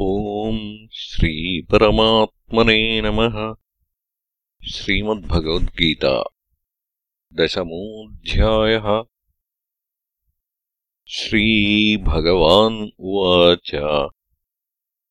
ॐ श्रीपरमात्मने नमः। श्रीमद्भगवद्गीता दशमोऽध्यायः। श्रीभगवान् उवाच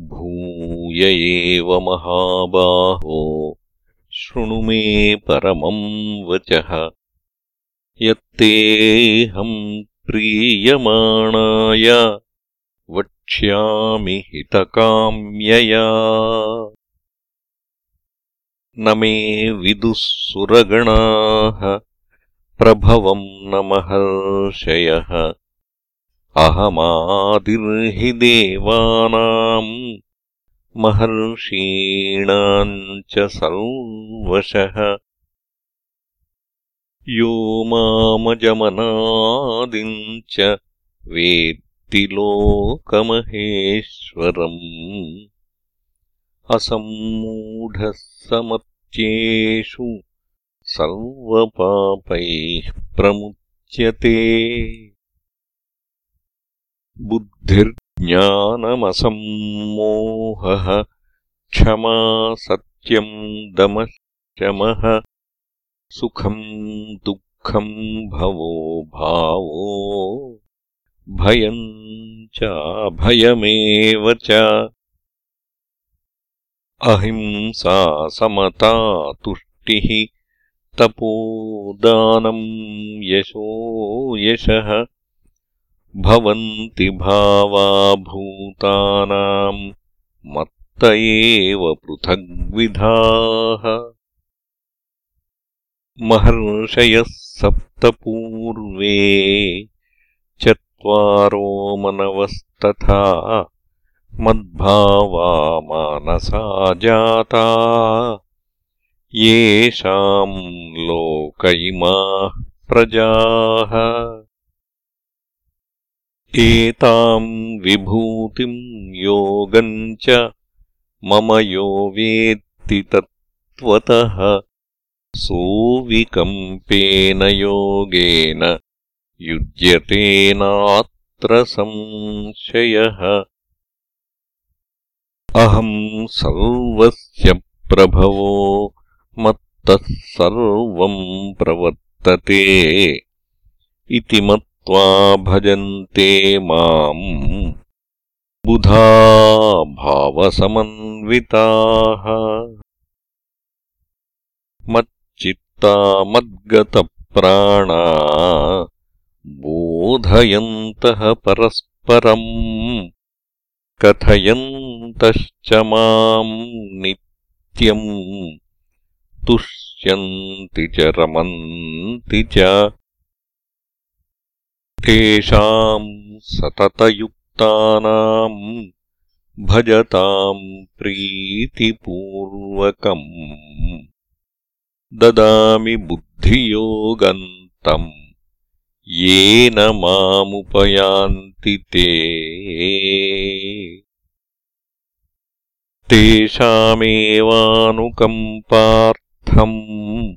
भूय एव महाबाहो शृणु मे परमम् वचः। यत्तेऽहम् प्रीयमाणाय वक्ष्यामि हितकाम्यया। न मे विदुःसुरगणाः प्रभवम् न महर्षयः। अहमादिर्हि देवानाम् महर्षीणाम् च सर्वशः। यो मामजमनादिम् च वेत् लोकमहेश्वरम् असम्मूढः समत्येषु सर्वपापैः प्रमुच्यते। बुद्धिर्ज्ञानमसम्मोहः क्षमा सत्यम् दमशमः सुखम् दुःखम् भवो भावो भयम् चाभयमेव च। अहिंसा समता तुष्टिः तपोदानम् यशो यशः। भवन्ति भावा भूतानाम् मत्त एव पृथग्विधाः। महर्षयः सप्तपूर्वे चत्वारो मनवस्तथा मद्भावा मानसा जाता। येषाम् लोक इमाः प्रजाः। एताम् विभूतिम् योगम् च मम यो वेत्ति तत्त्वतः सोऽविकम्पेन योगेन युज्यतेनात्र संशयः। अहम् सर्वस्य प्रभवो मत्तः सर्वम् प्रवर्तते। इति मत्वा भजन्ते माम् बुधा भावसमन्विताः मच्चित्ता मद्गतप्राणा बोधयन्तः परस्परम् कथयन्तश्च माम् नित्यम् तुष्यन्ति च रमन्ति च। तेषाम् सततयुक्तानाम् भजताम् प्रीतिपूर्वकम्। ददामि बुद्धियोगन्तम् येन मामुपयान्ति ते। तेषामेवानुकम्पार्थम्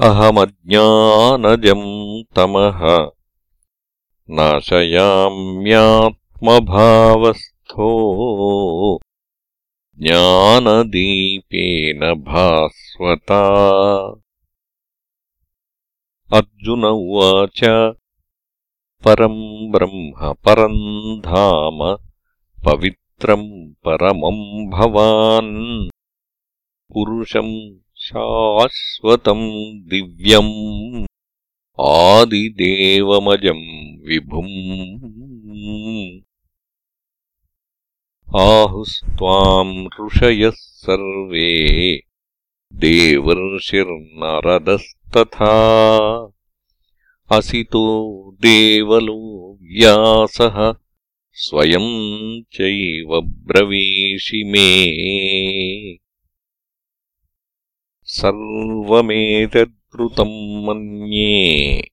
अहमज्ञानजम् तमः। नाशयाम्यात्मभावस्थो। ज्ञानदीपेन भास्वता अर्जुन उवाच परम् ब्रह्म परम् धाम पवित्रम् परमम् भवान्। पुरुषम् शाश्वतम् दिव्यम् आदिदेवमजम् विभुम्। आहुस्त्वाम् ऋषयः सर्वे देवर्षिर्नरदस्तथा असितो देवलो व्यासः स्वयम् चैव ब्रवीषि मे। सर्वमेतद्वृतम् मन्ये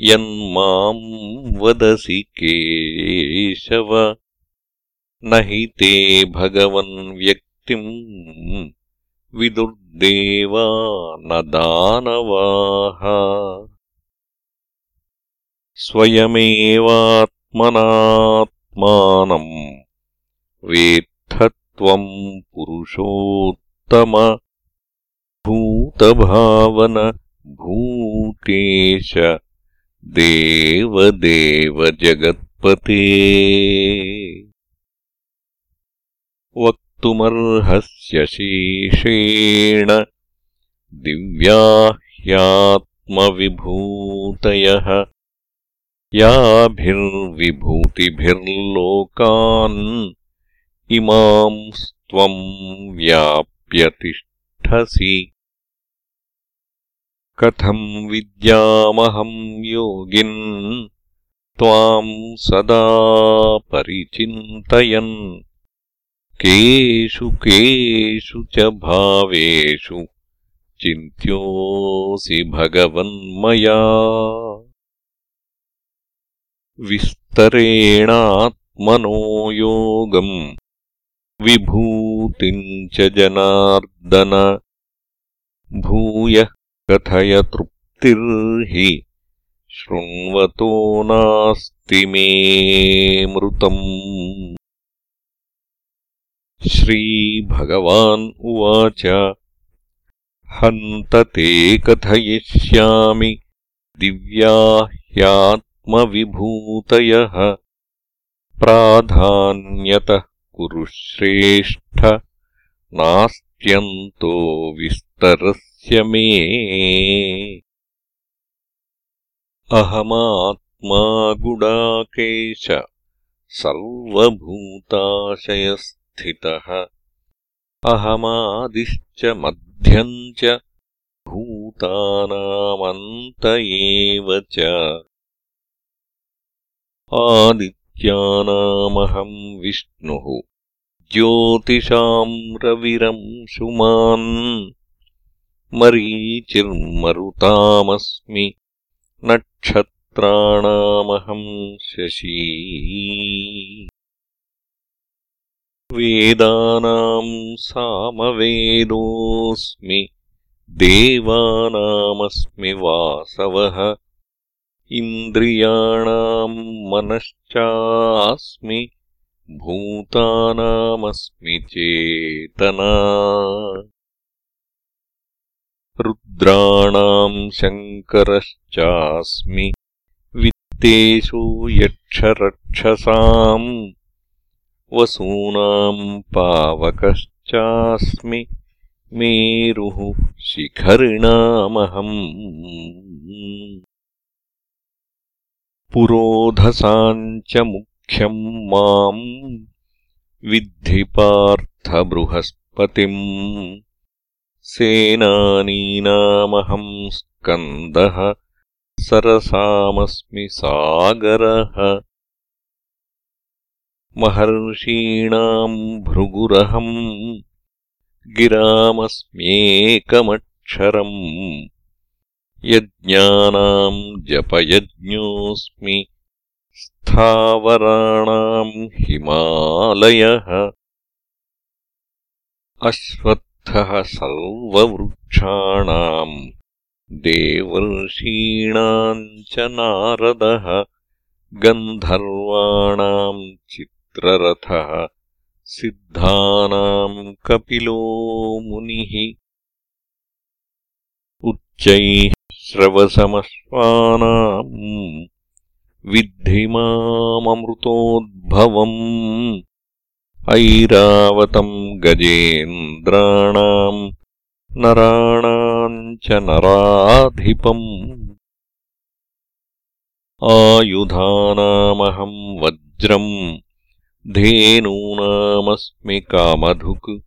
यन्माम् वदसि केशव। न हि ते भगवन्व्यक्तिम् विदुर्देवा न दानवाः स्वयमेवात्मनात्मानम् वेत्थत्वम् पुरुषोत्तम भूतभावन भूतेश देवदेव जगत्पते वक्तुमर्हस्य शेषेण दिव्या ह्यात्मविभूतयः याभिर्विभूतिभिर्लोकान् इमांस्त्वम् व्याप्यतिष्ठसि। कथम् विद्यामहम् योगिन् त्वाम् सदा परिचिन्तयन् केषु केषु च भावेषु चिन्त्योऽसि भगवन्मया। विस्तरेणात्मनो योगम् विभूतिम् च जनार्दन। भूयः कथय तृप्तिर्हि शृण्वतो नास्ति मेऽमृतम् श्रीभगवान् उवाच। हन्त ते कथयिष्यामि दिव्या ह्यात्मविभूतयः। प्राधान्यतः कुरु श्रेष्ठ नास्त्यन्तो विस्तरः मे। अहमात्मा गुडाकेश सर्वभूताशयस्थितः अहमादिश्च मध्यम् च भूतानामन्त एव च। आदित्यानामहम् विष्णुः। ज्योतिषाम् रविरंशुमान् मरीचिर्मरुतामस्मि नक्षत्राणामहम् शशी वेदानाम् सामवेदोऽस्मि देवानामस्मि वासवः इन्द्रियाणाम् मनश्चास्मि भूतानामस्मि चेतना। रुद्राणाम् शङ्करश्चास्मि वित्तेषु यक्षरक्षसाम् वसूनाम् पावकश्चास्मि मेरुः शिखरिणामहम्। पुरोधसाम् च मुख्यम् माम् विद्धिपार्थबृहस्पतिम् सेनानीनामहम् स्कन्दः सरसामस्मि सागरः महर्षीणाम् भृगुरहम् गिरामस्म्येकमक्षरम् यज्ञानाम् जपयज्ञोऽस्मि स्थावराणाम् हिमालयः अश्वत् सर्ववृक्षाणाम् देवर्षीणाम् च नारदः गन्धर्वाणाम् चित्ररथः सिद्धानाम् कपिलो मुनिः उच्चैः श्रवसमश्वानाम् विद्धि माममृतोद्भवम् ऐरावतम् गजेन्द्राणाम् नराणाम् च नराधिपम् आयुधानामहम् वज्रम् धेनूनामस्मि कामधुक्।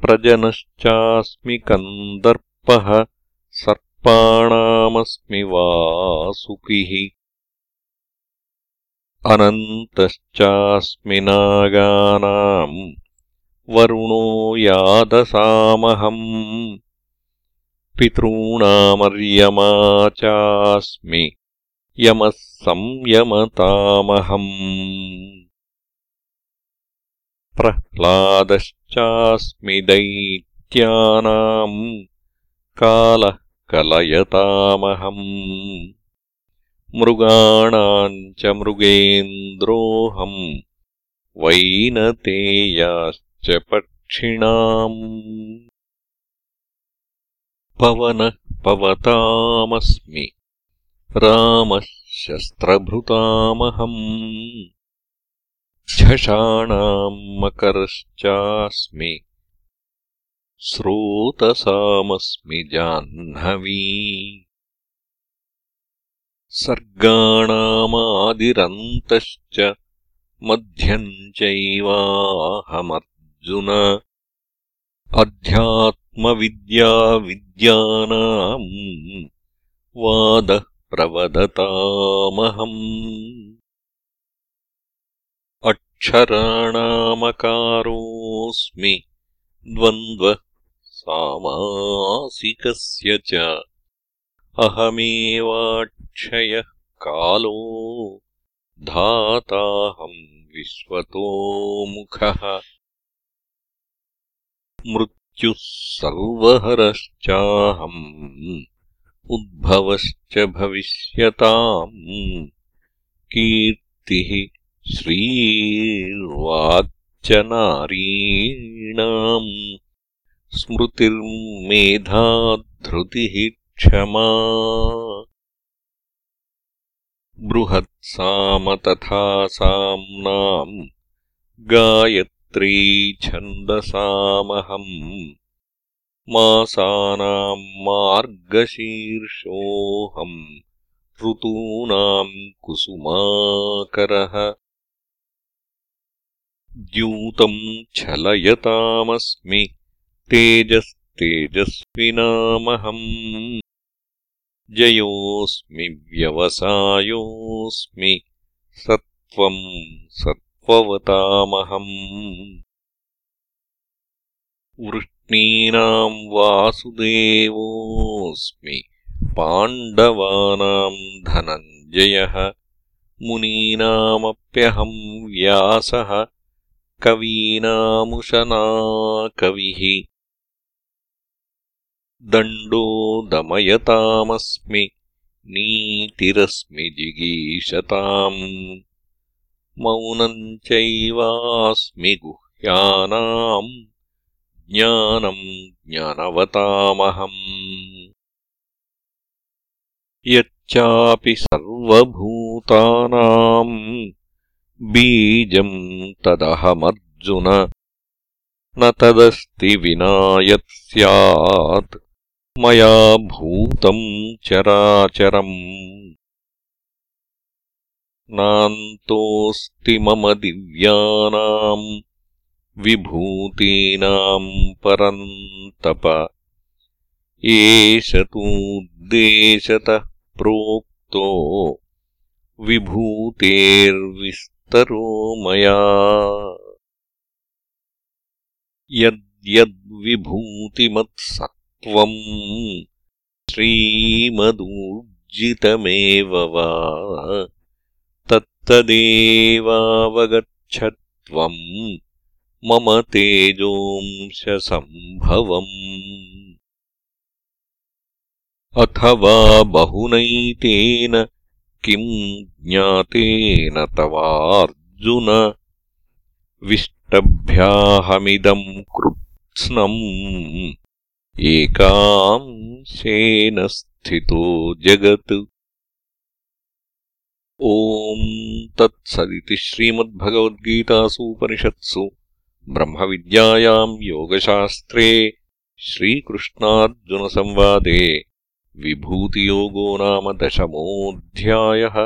प्रजनश्चास्मि कन्दर्पः सर्पाणामस्मि वासुकिः। अनन्तश्चास्मि नागानाम् वरुणो यादसामहम्। पितॄणामर्यमा चास्मि यमः संयमतामहम् प्रह्लादश्चास्मि दैत्यानाम् कालः कलयतामहम्। मृगाणाम् च मृगेन्द्रोऽहम् वैनतेयाश्च पक्षिणाम्। पवनः पवतामस्मि रामः शस्त्रभृतामहम् झषाणाम् मकरश्चास्मि। स्रोतसामस्मि जाह्नवी। सर्गाणामादिरन्तश्च मध्यम् चैवाहमर्जुन। अध्यात्मविद्याविद्यानाम् वादः प्रवदतामहम् अक्षराणामकारोऽस्मि द्वन्द्वः सामासिकस्य च। अहमेवाक्षयः कालो धाताहम् विश्वतोमुखः मृत्युः सर्वहरश्चाहम् उद्भवश्च भविष्यताम्। कीर्तिः श्रीर्वाक्च नारीणाम् स्मृतिर्मेधाधृतिः क्षमा बृहत्साम तथा साम्नाम् गायत्री छन्दसामहम्। मासानाम् मार्गशीर्षोऽहम् ऋतूनाम् कुसुमाकरः द्यूतम् छलयतामस्मि। तेजस्तेजस्विनामहम्। जयोऽस्मि व्यवसायोऽस्मि। सत्त्वम् सत्त्ववतामहम्। वृष्णीनाम् वासुदेवोऽस्मि। पाण्डवानाम् धनञ्जयः। मुनीनामप्यहम् व्यासः कवीनामुशना कविः दण्डो दमयतामस्मि नीतिरस्मि जिगीषताम्। मौनम् चैवास्मि गुह्यानाम् ज्ञानम् ज्ञानवतामहम्। यच्चापि सर्वभूतानाम् बीजम् तदहमर्जुन। न तदस्ति विना यत् स्यात्। मया भूतम् चराचरम्। नान्तोऽस्ति मम दिव्यानाम् विभूतीनाम् परन्तप। एष तूद्देशतः प्रोक्तो विभूतेर्विस्तरो मया। यद्यद्विभूतिमत्सत्त्वम् श्रीमदूर्जितमेव वा। तत्तदेवावगच्छत्वम् मम तेजोंशसम्भवम्। अथवा बहुनैतेन किम् ज्ञातेन तवार्जुन? विष्टभ्याहमिदम् कृत्स्नम् एकांशेन स्थितो जगत्। ॐ तत्सदिति श्रीमद्भगवद्गीतासूपनिषत्सु ब्रह्मविद्यायाम् योगशास्त्रे श्रीकृष्णार्जुनसंवादे विभूतियोगो नाम दशमोऽध्यायः